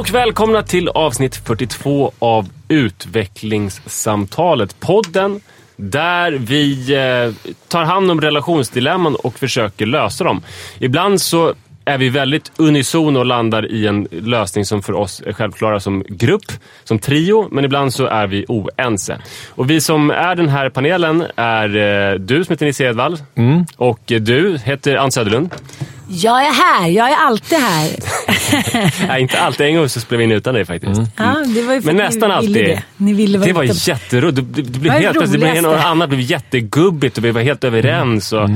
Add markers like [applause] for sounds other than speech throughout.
Och välkomna till avsnitt 42 av Utvecklingssamtalet. Podden där vi eh, tar hand om relationsdilemman och försöker lösa dem. Ibland så är vi väldigt unison och landar i en lösning som för oss är självklara som grupp, som trio, men ibland så är vi oense. Och vi som är den här panelen är eh, du som heter Nisse Edwall och du heter Ann Söderlund. Jag är här, jag är alltid här. [laughs] Nej, inte alltid. En gång så spelade vi in utan dig faktiskt. Ja, det var ju Men nästan alltid. Det, ni ville vara det var ute- jätteroligt. Det, det, det blev helt plötsligt, det blev något annat blev jättegubbigt och vi var helt överens. Och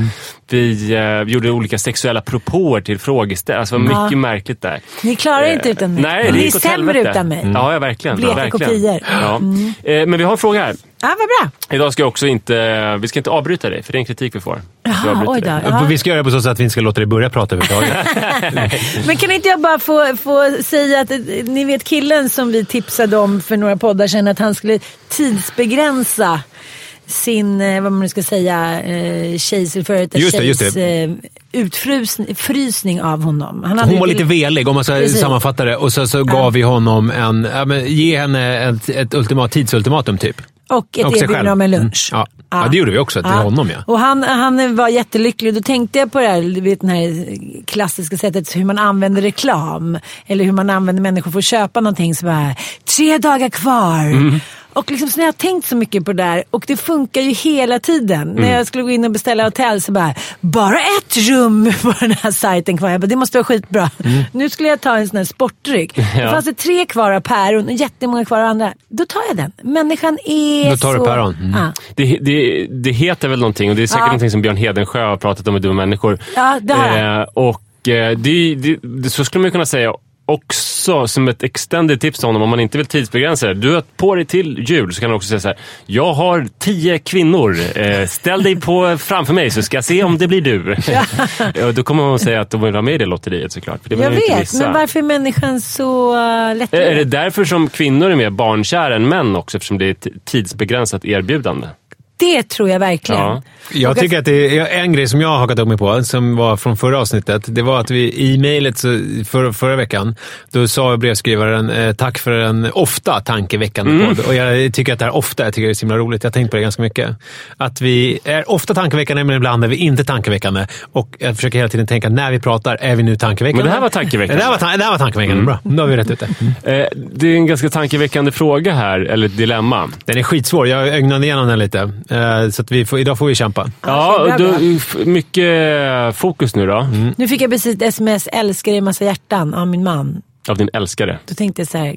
Vi eh, gjorde olika sexuella propåer till frågeställare. Alltså, det var mycket Ja. märkligt där. Ni klarar inte utan mig. Nej, det ni är sämre helvete. utan mig. Ja, ja, verkligen. Bleka verkligen. kopior. Ja. Eh, Men vi har en fråga här. Ja, vad bra. Idag ska jag också inte, vi ska inte avbryta dig, för det är en kritik vi får. Avbryter oj då. Ja. Vi ska göra det på så sätt att vi inte ska låta dig börja prata överhuvudtaget. [laughs] Men kan inte jag bara få, få säga att eh, ni vet killen som vi tipsade om för några poddar sedan att han skulle tidsbegränsa sin, eh, vad man nu ska säga, eh, tjejs det, det. eh, utfrysning av honom. Han hade Hon var lite velig om man ska Precis. sammanfatta det. Och så, så gav vi honom en, ja, men, ge henne ett, ett ultimat, tidsultimatum typ. Och ett erbjudande om en lunch. Mm. Ja. Ja, det gjorde vi också till honom, ja. Och han, han var jättelycklig. Då tänkte jag på det här, vet, det här klassiska sättet hur man använder reklam. Eller hur man använder människor för att köpa någonting. Så bara, tre dagar kvar. Mm. Och liksom, så när jag har tänkt så mycket på det där och det funkar ju hela tiden. Mm. När jag skulle gå in och beställa hotell så bara, bara ett rum [laughs] på den här sajten kvar. Jag bara, det måste vara skitbra. Mm. Nu skulle jag ta en sån här sportdryck. Då fanns det tre kvar av päron och jättemånga kvar av andra. Då tar jag den. Människan är Då tar du så... päron. Mm. Ja. Det, det, det heter väl någonting och det är säkert Ja. någonting som Björn Hedensjö har pratat om med dumma människor. Ja, det har han. eh, Och eh, det, det, det, så skulle man kunna säga också som ett extended tips till honom om man inte vill tidsbegränsa det. Du har på dig till jul så kan du också säga så här. Jag har tio kvinnor. Eh, ställ dig på framför mig så ska jag se om det blir du. ja, [laughs] då kommer att säga att de vill ha med i det lotteriet såklart. För det Jag vet, men varför är människan så uh, lätt? Är är det därför som kvinnor är mer barnkära än män också? Eftersom det är ett tidsbegränsat erbjudande. Det tror jag verkligen. Ja. Jag tycker att det är en grej som jag har hakat upp mig på, som var från förra avsnittet. Det var att vi i mejlet för, förra veckan, då sa brevskrivaren eh, tack för en ofta tankeväckande Mm. podd. Och jag tycker att det här ofta, jag tycker det är så himla roligt. Jag har tänkt på det ganska mycket. Att vi är ofta tankeväckande, men ibland är vi inte tankeväckande. Och jag försöker hela tiden tänka, när vi pratar, är vi nu tankeväckande? Men det här var tankeväckande. Det här var, tan- det här var tankeväckande, bra. Då har vi rätt ut det. Eh, det är en ganska tankeväckande fråga här, eller ett dilemma. Den är skitsvår. Jag ögnade igenom den lite. Eh, Så att vi får, idag får vi kämpa. Ja, f- mycket fokus nu då, Nu fick jag precis ett sms, älskar dig massa hjärtan av min man. av din älskare. Då tänkte jag så här,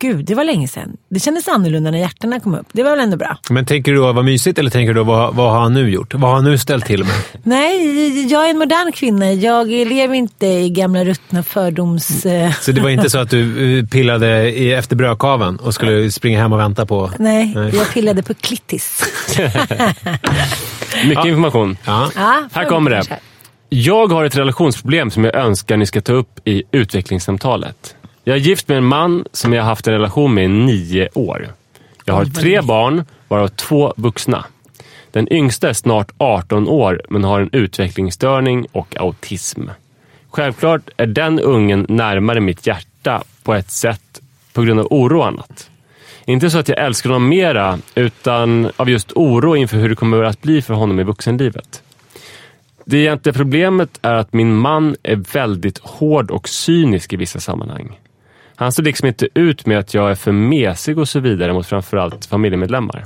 gud det var länge sedan. Det kändes annorlunda när hjärtarna kom upp. Det var väl ändå bra. Men tänker du då vad mysigt eller tänker du då vad, vad har han nu gjort? Vad har han nu ställt till med? [laughs] Nej, jag är en modern kvinna. Jag lever inte i gamla ruttna fördoms... eh, Så det var inte så att du eh, pillade i, efter brödkaven och skulle springa hem och vänta på... Nej, Nej. jag pillade på klittis. [laughs] Mycket information. Ja. Ja, Här kommer det. Jag har ett relationsproblem som jag önskar ni ska ta upp i utvecklingssamtalet. Jag är gift med en man som jag har haft en relation med i nio år. Jag har tre barn, varav två vuxna. Den yngsta är snart 18 år, men har en utvecklingsstörning och autism. Självklart är den ungen närmare mitt hjärta på ett sätt på grund av oro och annat. Inte så att jag älskar honom mera, utan av just oro inför hur det kommer att bli för honom i vuxenlivet. Det egentliga problemet är att min man är väldigt hård och cynisk i vissa sammanhang. Han står liksom inte ut med att jag är för mesig och så vidare mot framförallt familjemedlemmar.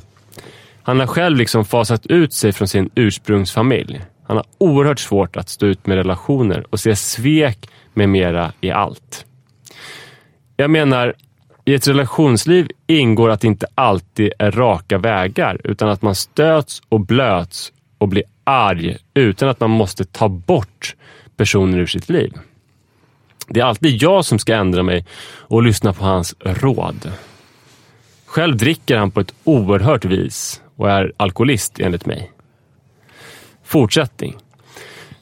Han har själv liksom fasat ut sig från sin ursprungsfamilj. Han har oerhört svårt att stå ut med relationer och ser svek med mera i allt. Jag menar, i ett relationsliv ingår att det inte alltid är raka vägar, utan att man stöts och blöts och blir arg utan att man måste ta bort personer ur sitt liv. Det är alltid jag som ska ändra mig och lyssna på hans råd. Själv dricker han på ett oerhört vis och är alkoholist enligt mig. Fortsättning.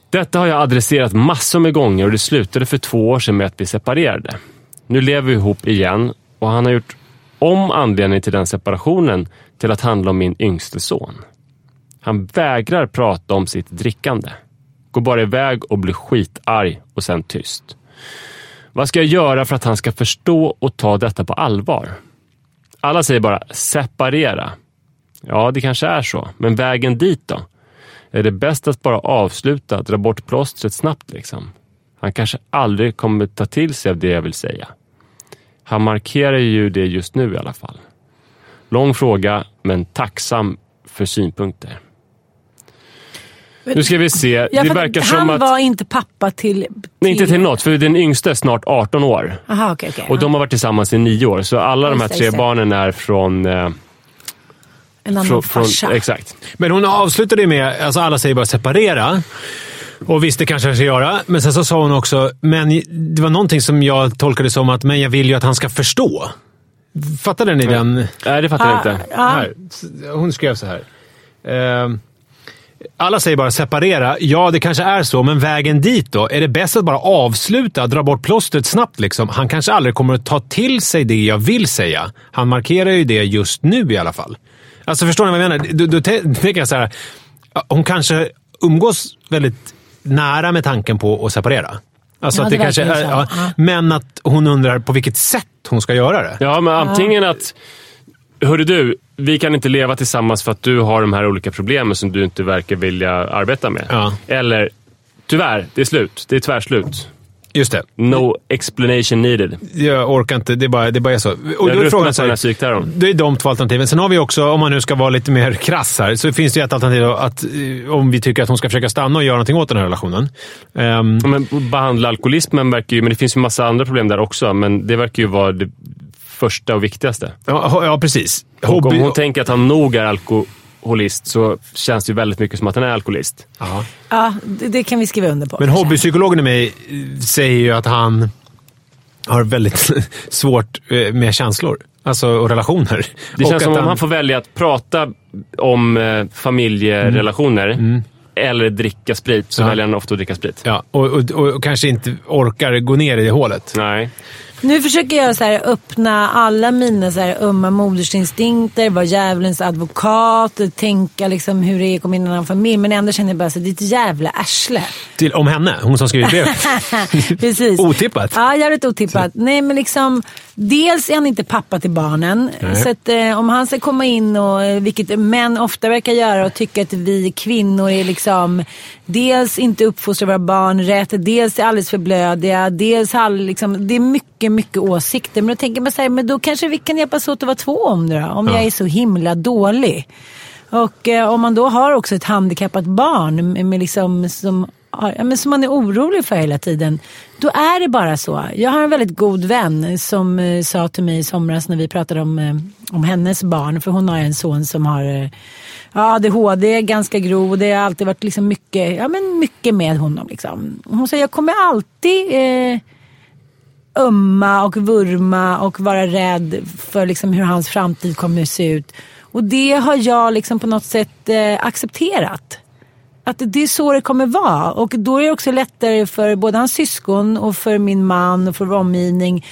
Detta har jag adresserat massor med gånger och det slutade för två år sedan med att vi separerade. Nu lever vi ihop igen och han har gjort om anledningen till den separationen till att handla om min yngste son. Han vägrar prata om sitt drickande. Går bara iväg och blir skitarg och sen tyst. Vad ska jag göra för att han ska förstå och ta detta på allvar? Alla säger bara separera. Ja, det kanske är så, men vägen dit då? Är det bäst att bara avsluta, dra bort plåstret snabbt liksom? Han kanske aldrig kommer ta till sig av det jag vill säga. Han markerar ju det just nu i alla fall. Lång fråga, men tacksam för synpunkter. Nu ska vi se. Ja, det verkar han som att... var inte pappa till... till... Nej, inte till något, för den yngsta är snart 18 år. Aha, okej, okej. Och de har varit tillsammans i nio år, så alla de här Just det, tre just det. barnen är från... Eh, En annan från, farsa. från exakt. Men hon avslutade ju med, alltså alla säger bara separera. Och visst, det kanske jag ska göra. Men sen så sa hon också, men det var någonting som jag tolkade som att, men jag vill ju att han ska förstå. Fattade ni den? Nej, det fattar jag Ah, inte. ja. Här. Hon skrev så här. Ehm, alla säger bara separera. Ja, det kanske är så, men vägen dit då? Är det bäst att bara avsluta, dra bort plåstret snabbt? Liksom? Han kanske aldrig kommer att ta till sig det jag vill säga. Han markerar ju det just nu i alla fall. Alltså, förstår ni vad jag menar? Då, då tä- tänker jag så här. Hon kanske umgås väldigt nära med tanken på att separera. Alltså Ja, att det det kanske är, Ja. Men att hon undrar på vilket sätt hon ska göra det. Ja, men antingen att... Hörru du, vi kan inte leva tillsammans för att du har de här olika problemen som du inte verkar vilja arbeta med. Ja. Eller, tyvärr, det är slut. Det är tvärslut. Just det. No explanation needed. Jag orkar inte. Det bara, det bara är så. Och Jag då är frågan så här. Det är de två alternativen. Sen har vi också, om man nu ska vara lite mer krass här, så finns det ju ett alternativ att eh, om vi tycker att hon ska försöka stanna och göra någonting åt den här relationen. Ja, Men behandla alkoholismen verkar ju... Men det finns ju massa andra problem där också, men det verkar ju vara det första och viktigaste. ja, ja, precis. Och Hobby... om hon tänker att han nog är alkoholist så känns det ju väldigt mycket som att han är alkoholist. Ja. Ja, det, det kan vi skriva under på. Men kanske. hobbypsykologen i mig eh, säger ju att han har väldigt [laughs] svårt eh, med känslor. Alltså, och relationer. Det och känns som att om han får välja att prata om eh, familjerelationer eller dricka sprit, så Ja. väljer han ofta att dricka sprit. Ja, och, och, och kanske inte orkar gå ner i det hålet. Nej. Nu försöker jag så här öppna alla mina så här ömma modersinstinkter, vara djävulens advokat, tänka liksom hur det är att komma in i en annan familj. Men ändå känner jag bara så ett jävla arsle. Till, om henne, hon som skrivit brevet. [laughs] Precis. Otippat. Ja, jävligt otippat. Nej, men liksom, dels är han inte pappa till barnen. Nej. Så att, eh, om han ska komma in, och, eh, vilket män ofta verkar göra, och tycka att vi kvinnor är liksom dels inte uppfostrar våra barn rätt, dels är alldeles för blödiga, dels har liksom, det är mycket, mycket åsikter. Men då tänker man så här, men då kanske vi kan hjälpas åt att vara två om det då, om Ja. jag är så himla dålig. Och eh, om man då har också ett handikappat barn med, med liksom, som, ja, men som man är orolig för hela tiden. Då är det bara så. Jag har en väldigt god vän som eh, sa till mig i somras när vi pratade om, eh, om hennes barn. För hon har en son som har eh, ja, ADHD, ganska grov. Och det har alltid varit liksom mycket, ja, men mycket med honom. Liksom. Hon säger jag kommer alltid eh, ömma och vurma och vara rädd för liksom hur hans framtid kommer att se ut. Och det har jag liksom på något sätt eh, accepterat. Att det är så det kommer vara. Och då är det också lättare för både hans syskon och för min man och för vår omgivning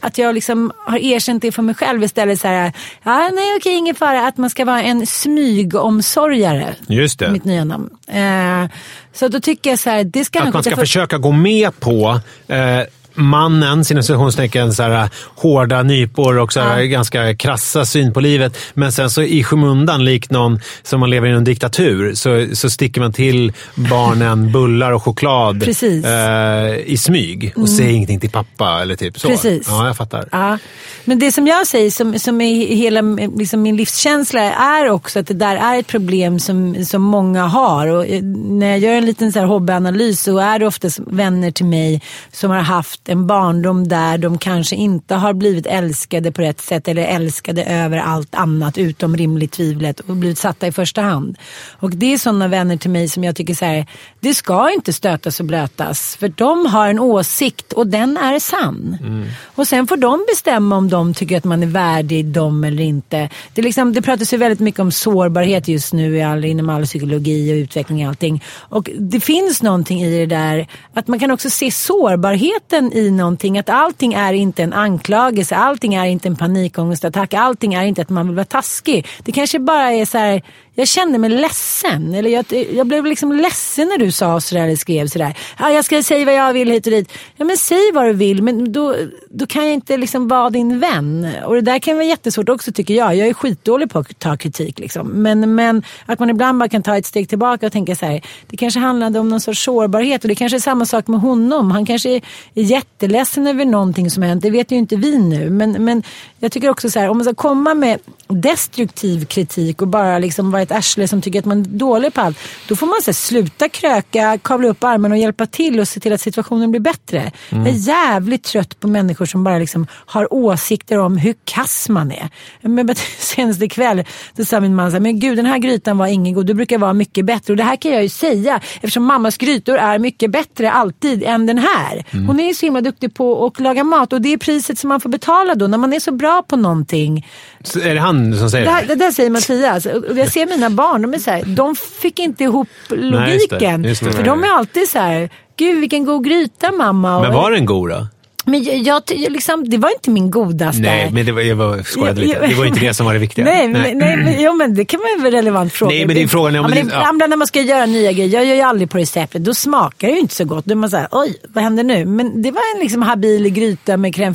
att jag liksom har erkänt det för mig själv istället så här, ja nej okej ingen fara, att man ska vara en smygomsorgare. Just det. Mitt nya namn. Eh, så då tycker jag så här, det ska Att man ska försöka gå med på eh, mannen, sina citationstecken, så här, hårda nypor och så här, ganska krassa syn på livet. Men sen så i skymundan, likt någon som man lever i en diktatur, så, så sticker man till barnen [laughs] bullar och choklad eh, i smyg och säger ingenting till pappa. Eller typ så. Precis. Ja, jag fattar. Ja. Men det som jag säger, som, som är hela liksom min livskänsla, är också att det där är ett problem som, som många har. Och eh, när jag gör en liten så hobbyanalys så är det oftast vänner till mig som har haft en barndom där de kanske inte har blivit älskade på rätt sätt eller älskade över allt annat utom rimligt tvivlet och blivit satta i första hand. Och det är sådana vänner till mig som jag tycker så här, det ska inte stötas och blötas. För de har en åsikt och den är sann. Och sen får de bestämma om de tycker att man är värdig dem eller inte. Det, är liksom, det pratas ju väldigt mycket om sårbarhet just nu i all, inom all psykologi och utveckling och allting. Och det finns någonting i det där att man kan också se sårbarheten i någonting. Att allting är inte en anklagelse, allting är inte en panikångestattack, allting är inte att man vill vara taskig. Det kanske bara är så här, jag kände mig ledsen. Eller jag, jag blev liksom ledsen när du sa sådär eller skrev sådär. Ja, jag ska säga vad jag vill hit och dit. Ja men säg vad du vill men då, då kan jag inte liksom vara din vän. Och det där kan vara jättesvårt också tycker jag. Jag är skitdålig på att ta kritik liksom. Men, men att man ibland bara kan ta ett steg tillbaka och tänka så här. Det kanske handlade om någon sorts sårbarhet och det kanske är samma sak med honom. Han kanske är jätteledsen över någonting som hänt. Det vet ju inte vi nu. Men, men jag tycker också så här. Om man ska komma med destruktiv kritik och bara liksom vara ett arsle som tycker att man är dålig på allt. Då får man så här, sluta kröka, kavla upp armen och hjälpa till och se till att situationen blir bättre. Jag är jävligt trött på människor som bara liksom har åsikter om hur kass man är. Men [laughs] senast ikväll då sa min man så här, men gud den här grytan var ingen god, det brukar vara mycket bättre. Och det här kan jag ju säga eftersom mammas grytor är mycket bättre alltid än den här. Hon är ju så himla duktig på att laga mat och det är priset som man får betala då när man är så bra på någonting. Så är det han som säger Det, det? här, det där säger Mattias. Och jag ser mina barn, de är så här, de fick inte ihop Nej, just det, logiken. just det. För de är alltid så här, gud vilken god gryta mamma. Men var den god då? men jag, liksom, det var inte min godaste. Nej, men det var, jag var, skojade Ja, lite. ja. Det var inte det som var det viktiga. Nej, men, nej. men, jo, men det kan vara en relevant fråga. Nej, men det är frågan om ja, men ibland när man ska göra nya grejer, jag gör ju aldrig på receptet, då smakar det ju inte så gott. Då är man såhär, oj, vad händer nu? Men det var en liksom habil gryta med crème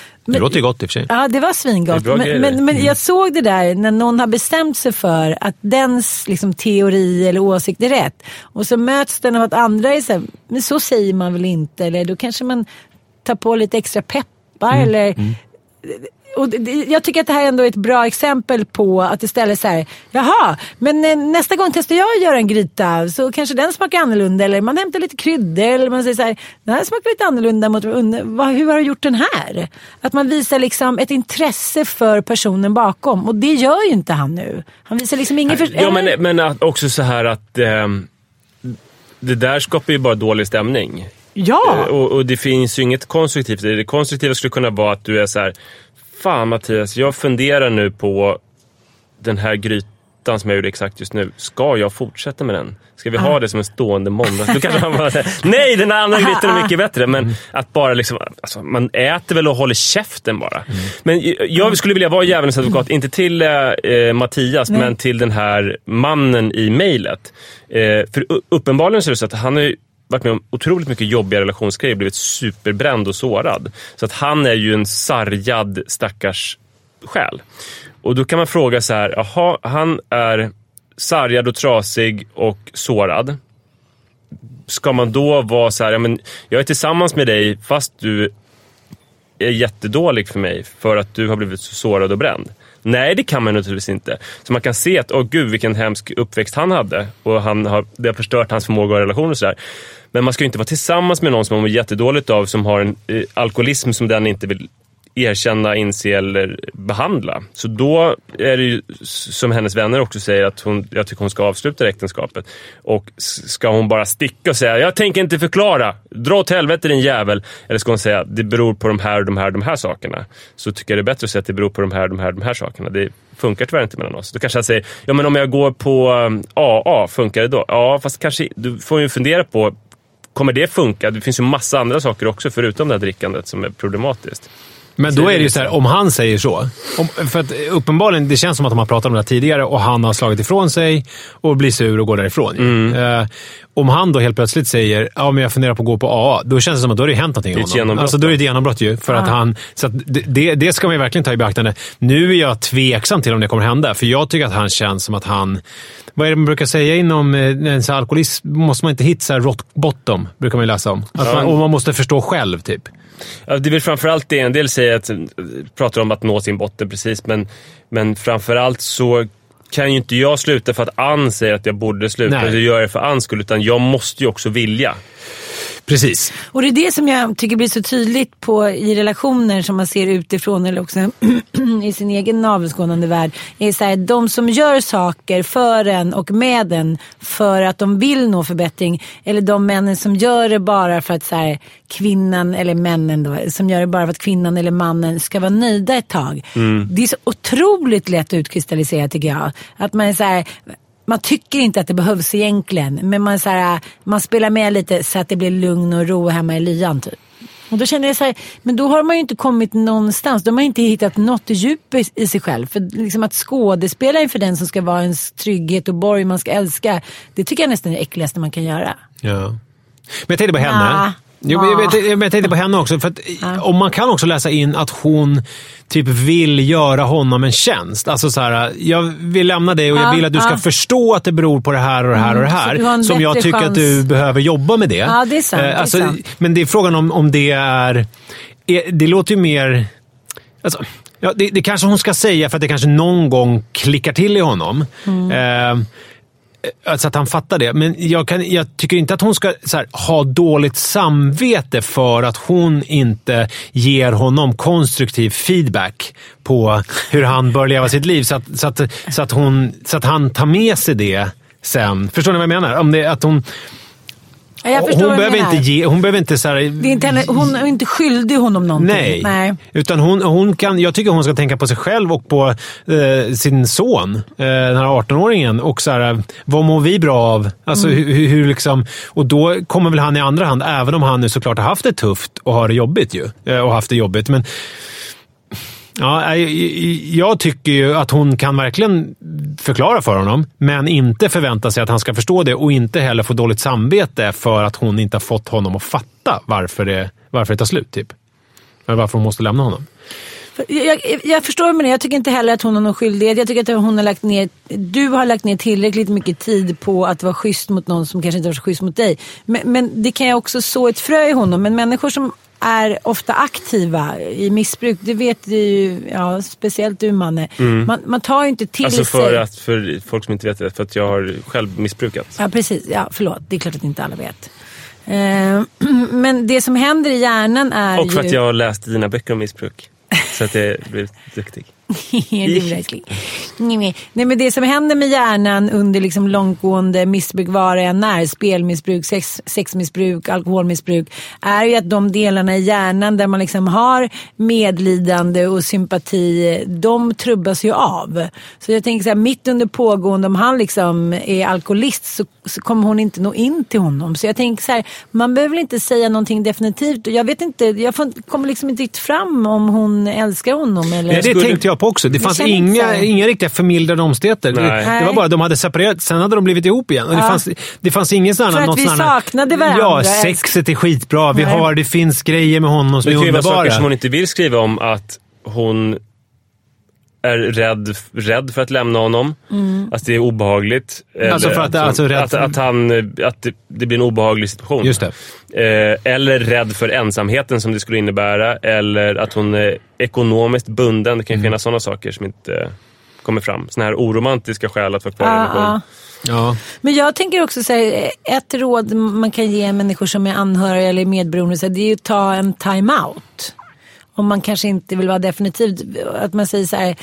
Det låter ju gott i och för sig. Ja, det var Det svingott. bra Men, men, men jag såg det där när någon har bestämt sig för att dens liksom, teori eller åsikt är rätt. Och så möts den av att andra är så här, men så säger man väl inte. Eller då kanske man tar på lite extra peppar. Eller, och det- jag tycker att det här ändå är ett bra exempel på att istället så här, jaha, men eh, nästa gång testar jag att göra en gryta så kanske den smakar annorlunda. Eller man hämtar lite kryddor eller man säger så här, den här smakar lite annorlunda mot, hur har du gjort den här? Att man visar liksom ett intresse för personen bakom och det gör ju inte han nu. Han visar liksom ingen... För, Ja, men, men också så här att ehm, det där skapar ju bara dålig stämning. ja. Eh, Och, och det finns ju inget konstruktivt. Det konstruktiva skulle kunna vara att du är så här. Fan Mattias, jag funderar nu på den här grytan som jag gjorde exakt just nu. Ska jag fortsätta med den? Ska vi ha det som en stående måndag? Då kanske man bara säger, nej den andra grytan är mycket bättre. Men att bara liksom, alltså, man äter väl och håller käften bara. Men jag skulle vilja vara djävulens advokat, inte till eh, eh, Mattias, men till den här mannen i mejlet. Eh, för uppenbarligen så är det så att han har varit med om otroligt mycket jobbiga relationsgrejer, blivit superbränd och sårad. Så att han är ju en sargad stackars själ. Och då kan man fråga så här, jaha, han är sargad och trasig och sårad. Ska man då vara så här, ja, men jag är tillsammans med dig fast du är jättedålig för mig för att du har blivit så sårad och bränd. Nej, det kan man naturligtvis inte. Så man kan se att, åh gud vilken hemsk uppväxt han hade och han har, det har förstört hans förmåga och relationer och sådär. Men man ska ju inte vara tillsammans med någon som man mår jättedåligt av, som har en eh, alkoholism som den inte vill erkänna, inse eller behandla. Så då är det ju som hennes vänner också säger att hon, jag tycker hon ska avsluta äktenskapet. Och ska hon bara sticka och säga jag tänker inte förklara, dra åt helvete din jävel. Eller ska hon säga det beror på de här, de här, de här sakerna. Så tycker jag det är bättre att säga att det beror på de här, de här, de här sakerna. Det funkar tyvärr inte mellan oss. Då kanske jag säger, ja men om jag går på um, AA, funkar det då? Ja, fast kanske, du får ju fundera på Kommer det funka? Det finns ju massa andra saker också förutom det här drickandet som är problematiskt. Men då är det ju så här, om han säger så. Om, för att uppenbarligen, det känns som att de har pratat om det här tidigare och han har slagit ifrån sig och blir sur och går därifrån. Mm. Eh, om han då helt plötsligt säger ja, men jag funderar på att gå på AA, då känns det som att då har det hänt någonting Det är ett genombrott, Alltså, då är det ett genombrott ju. För att han, så att det- det, ska man ju verkligen ta i beaktande. Nu är jag tveksam till om det kommer hända, för jag tycker att han känns som att han... Vad är det man brukar säga inom eh, en alkoholism? Måste man inte hitta så här rock bottom, brukar man ju läsa om. Att man, och man måste förstå själv, typ. Det är väl framförallt det. En del säger att, pratar om att nå sin botten precis, men, men framförallt så kan ju inte jag sluta för att Ann säger att jag borde sluta. Nej. Jag gör det för Anns skull, utan jag måste ju också vilja. Precis. Och det är det som jag tycker blir så tydligt på, i relationer som man ser utifrån eller också [clears throat] i sin egen navelskådande värld. Är så här, de som gör saker för en och med en för att de vill nå förbättring. Eller de männen som gör det bara för att så här, kvinnan, eller männen då, som gör det bara för att kvinnan eller mannen ska vara nöjda ett tag. Det är så otroligt lätt att utkristallisera tycker jag. Att man är så här, man tycker inte att det behövs egentligen. Men man, så här, man spelar med lite så att det blir lugn och ro hemma i lyan typ. Och då känner jag så här, men då har man ju inte kommit någonstans. Då har inte hittat något djup i, i sig själv. För liksom att skådespela inför den som ska vara ens trygghet och borg man ska älska. Det tycker jag nästan är det äckligaste man kan göra. Ja. Men jag tänkte på henne. Ja. Jo, men jag, vet- jag tänkte på henne också. För att, om man kan också läsa in att hon typ vill göra honom en tjänst. Alltså så här, jag vill lämna dig och jag Ja, vill att du ska förstå att det beror på det här och det här och det Mm, här. som jag tycker att chans. du behöver jobba med det. Ja, det är sant, Eh, det är alltså, sant. Men det är frågan om, om det är... är det låter ju mer... Alltså, ja, det, det kanske hon ska säga för att det kanske någon gång klickar till i honom. Mm. Eh, Alltså att han fattar det. Men jag, kan, jag tycker inte att hon ska så här, ha dåligt samvete för att hon inte ger honom konstruktiv feedback på hur han bör leva sitt liv. Så att, så att, så att, hon, så att han tar med sig det sen. Förstår ni vad jag menar? Om det, att hon, Ja, hon, behöver inte ge, hon behöver inte... Så här, Det är inte henne, hon är inte skyldig honom någonting. Nej. Nej. Utan hon, hon kan, jag tycker hon ska tänka på sig själv och på eh, sin son, eh, den här 18-åringen. Och så här, vad mår vi bra av? Alltså, Mm. hur, hur liksom, och då kommer väl han i andra hand, även om han nu såklart har haft det tufft och har det jobbigt ju. Eh, och haft det jobbigt. Men Ja, jag, tycker ju att hon kan verkligen förklara för honom, men inte förvänta sig att han ska förstå det och inte heller få dåligt samvete för att hon inte har fått honom att fatta varför det, varför det tar slut. Typ. Eller varför hon måste lämna honom. Jag, jag, jag förstår med det. Jag tycker inte heller att hon har någon skyldighet. Jag tycker att hon har lagt ner, du har lagt ner tillräckligt mycket tid på att vara schysst mot någon som kanske inte var så schysst mot dig. Men, men det kan ju också så ett frö i honom. Men människor som är ofta aktiva i missbruk, det vet du ju, ja, speciellt du Manne. Man, man tar ju inte till Alltså sig... för, att, för folk som inte vet det, för att jag har själv missbrukat. Ja, precis. Ja, förlåt. Det är klart att inte alla vet. Eh, [clears throat] men det som händer i hjärnan är Och för ju... att jag har läst dina böcker om missbruk. Så att jag blivit duktig. Nej, men- Nej, men det som händer med hjärnan under liksom långtgående missbruk, vad det än är, spelmissbruk, sex, sexmissbruk, alkoholmissbruk, är ju att de delarna i hjärnan där man liksom har medlidande och sympati, de trubbas ju av. Så jag tänker så här, mitt under pågående, om han liksom är alkoholist så, så kommer hon inte nå in till honom. Så jag tänker så här, man behöver inte säga någonting definitivt. Och Jag vet inte, jag får, kommer liksom inte riktigt fram om hon älskar honom. Eller? Nej, det skulle- tänkte jag på också. Det fanns inte så inga, inga riktiga förmildrande omständigheter. Det, det var bara de hade separerat, sen hade de blivit ihop igen. Och det, Ja. fanns, det fanns ingen sån här... För att något vi saknade varandra. Ja, sexet är skitbra. Vi Nej. har, det finns grejer med honom som Det är kan ju vara underbara. saker som hon inte vill skriva om att hon är rädd, rädd för att lämna honom. Att det är obehagligt. Alltså för att- alltså rädd att, för- att, han, att det, det blir en obehaglig situation. Just det. Eh, eller rädd för ensamheten som det skulle innebära. Eller att hon är ekonomiskt bunden. Det kan Mm. finnas sådana saker som inte eh, kommer fram. Såna här oromantiska skäl att vara kvar i en Ja, relation. ja. Ja. Men jag tänker också säga ett råd man kan ge människor som är anhöriga eller medberoende, så det är ju att ta en time-out. Om man kanske inte vill vara definitiv. Att man säger så här,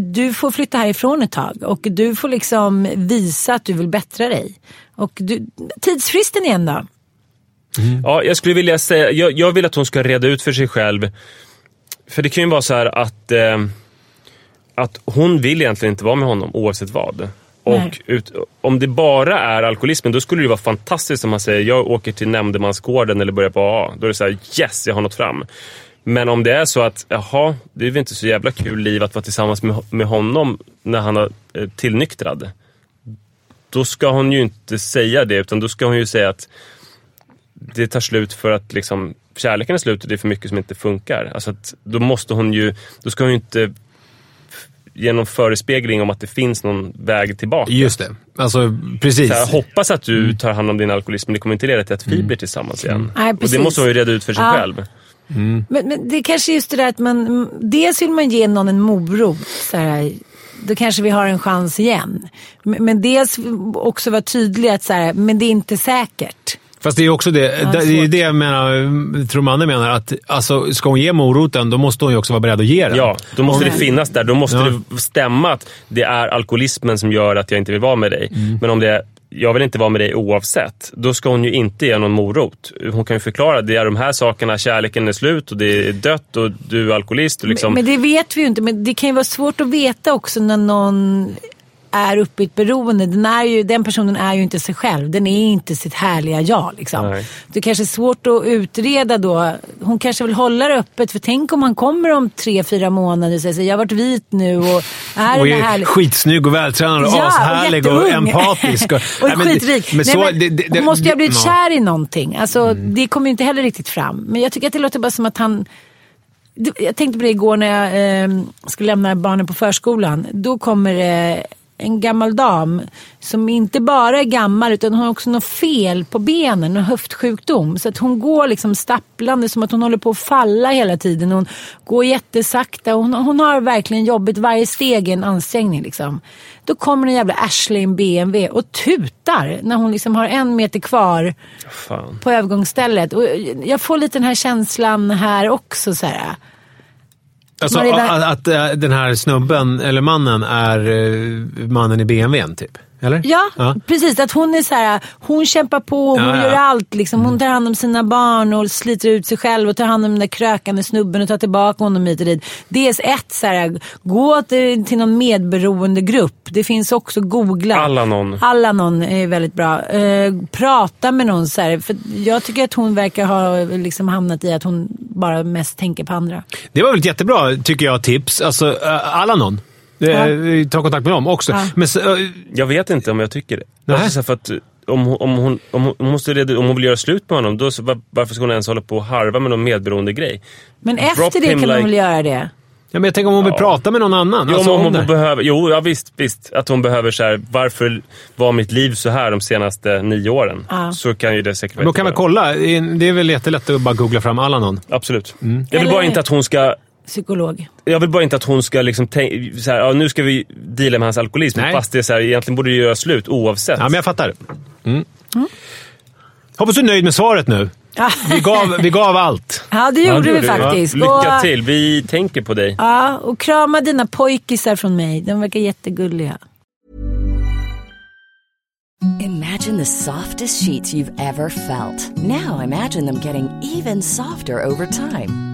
du får flytta härifrån ett tag och du får liksom visa att du vill bättra dig. Och du, tidsfristen igen då? Ja, jag skulle vilja säga, jag, jag vill att hon ska reda ut för sig själv. För det kan ju vara så här att, eh, att hon vill egentligen inte vara med honom oavsett vad. Och ut, om det bara är alkoholismen, då skulle det vara fantastiskt om man säger jag åker till nämndemansgården eller börjar på AA. Då är det så här, yes, jag har nått fram. Men om det är så att, jaha, det är väl inte så jävla kul liv att vara tillsammans med, med honom när han har eh, tillnyktrad. Då ska hon ju inte säga det, utan då ska hon ju säga att det tar slut för att liksom, kärleken är slut och det är för mycket som inte funkar. Alltså att, då måste hon ju, då ska hon ju inte f- ge någon förespegling om att det finns någon väg tillbaka. Just det. Alltså, precis. Så jag hoppas att du tar hand om din alkoholism, men det kommer inte leda till att vi blir tillsammans igen. Nej, och det måste hon ju reda ut för sig Ja. själv. Men, men det är kanske just det där att man, mm, dels vill man ge någon en morot. Så här, då kanske vi har en chans igen. Men, men dels också vara tydlig att så här, men det är inte säkert. Fast det är också det, det, det är svårt. det jag menar, tror Manne menar. Att, alltså, ska hon ge moroten, då måste hon ju också vara beredd att ge den. Ja, då måste Om- det finnas där. Då måste Ja. det stämma att det är alkoholismen som gör att jag inte vill vara med dig. Mm. Men om det är, jag vill inte vara med dig oavsett, då ska hon ju inte ge någon morot. Hon kan ju förklara, det är de här sakerna, kärleken är slut och det är dött och du är alkoholist. Och liksom, Men det vet vi ju inte. Men det kan ju vara svårt att veta också när någon är uppe i ett beroende. Den, är ju, den personen är ju inte sig själv. Den är inte sitt härliga jag. Liksom. Nej. Det kanske är svårt att utreda då. Hon kanske vill hålla det öppet. För tänk om han kommer om tre, fyra månader och säger så jag har varit vit nu och är Och är härlig. skitsnygg och vältränad och Ja, och ashärlig och, jätteung. empatisk. och [laughs] Nej, men skitrik. Men Nej, så, men det, det, det, hon måste ju ha blivit. Mm. kär i någonting. Alltså, Det kommer ju inte heller riktigt fram. Men jag tycker att det låter bara som att han... Jag tänkte på det igår när jag eh, skulle lämna barnen på förskolan. Då kommer det en gammal dam som inte bara är gammal utan hon har också något fel på benen, en höftsjukdom. Så att hon går liksom stapplande som att hon håller på att falla hela tiden. Hon går jättesakta. Hon, hon har verkligen jobbigt. Varje steg är en ansträngning. Liksom. Då kommer en jävla Ashley i en BMW och tutar när hon liksom har en meter kvar fan. på övergångsstället. Och jag får lite den här känslan här också. Så här. Alltså, Man redan- att, att äh, den här snubben, eller mannen, är äh, mannen i BMWn, typ? Eller? Ja, precis. Att hon är så här, hon kämpar på, hon Ja, Mm. ja. gör allt. Liksom. Hon tar hand om sina barn och sliter ut sig själv och tar hand om den där krökande snubben och tar tillbaka honom hit och dit. Dels ett, så här, gå till, till någon medberoende grupp. Det finns också googla. Alanon. Alanon är väldigt bra. Eh, prata med någon så här, för jag tycker att hon verkar ha liksom hamnat i att hon bara mest tänker på andra. Det var väl ett jättebra, tycker jag, tips. Alltså, äh, Alanon. Ja. Ta kontakt med dem också. Ja. Men, så, äh, Jag vet inte om jag tycker det. Nej. Alltså, så här, för att, om, hon- om, hon, om, hon, hon måste reda, om hon vill göra slut med honom, då, så, var, varför ska hon ens hålla på och harva med någon medberoende grej? Men Drop efter det kan hon like- väl göra det? ja, men jag tänker om hon vill Ja. prata med någon annan. Jo, alltså, om hon det. behöver, jo ja, visst, visst. Att hon behöver så här, varför var mitt liv så här de senaste nio åren? Ja. Så kan ju det säkert vara Då kan man kolla. Det är väl jättelätt att bara googla fram Alanon. Absolut. Mm. Jag vill Eller- bara inte att hon ska Psykolog. jag vill bara inte att hon ska liksom tänka, så här, ja, nu ska vi deala med hans alkoholism. Nej. Fast det är så här, egentligen borde det göra slut oavsett. Ja, men jag fattar. Mm. Hoppas du är nöjd med svaret nu. Vi gav, vi gav allt. Ja, det Ja, gjorde det vi faktiskt. Ja, lycka till, vi tänker på dig. Ja, och krama dina pojkisar från mig. De verkar jättegulliga. Imagine the softest sheets you've ever felt. Now imagine them getting even softer over time.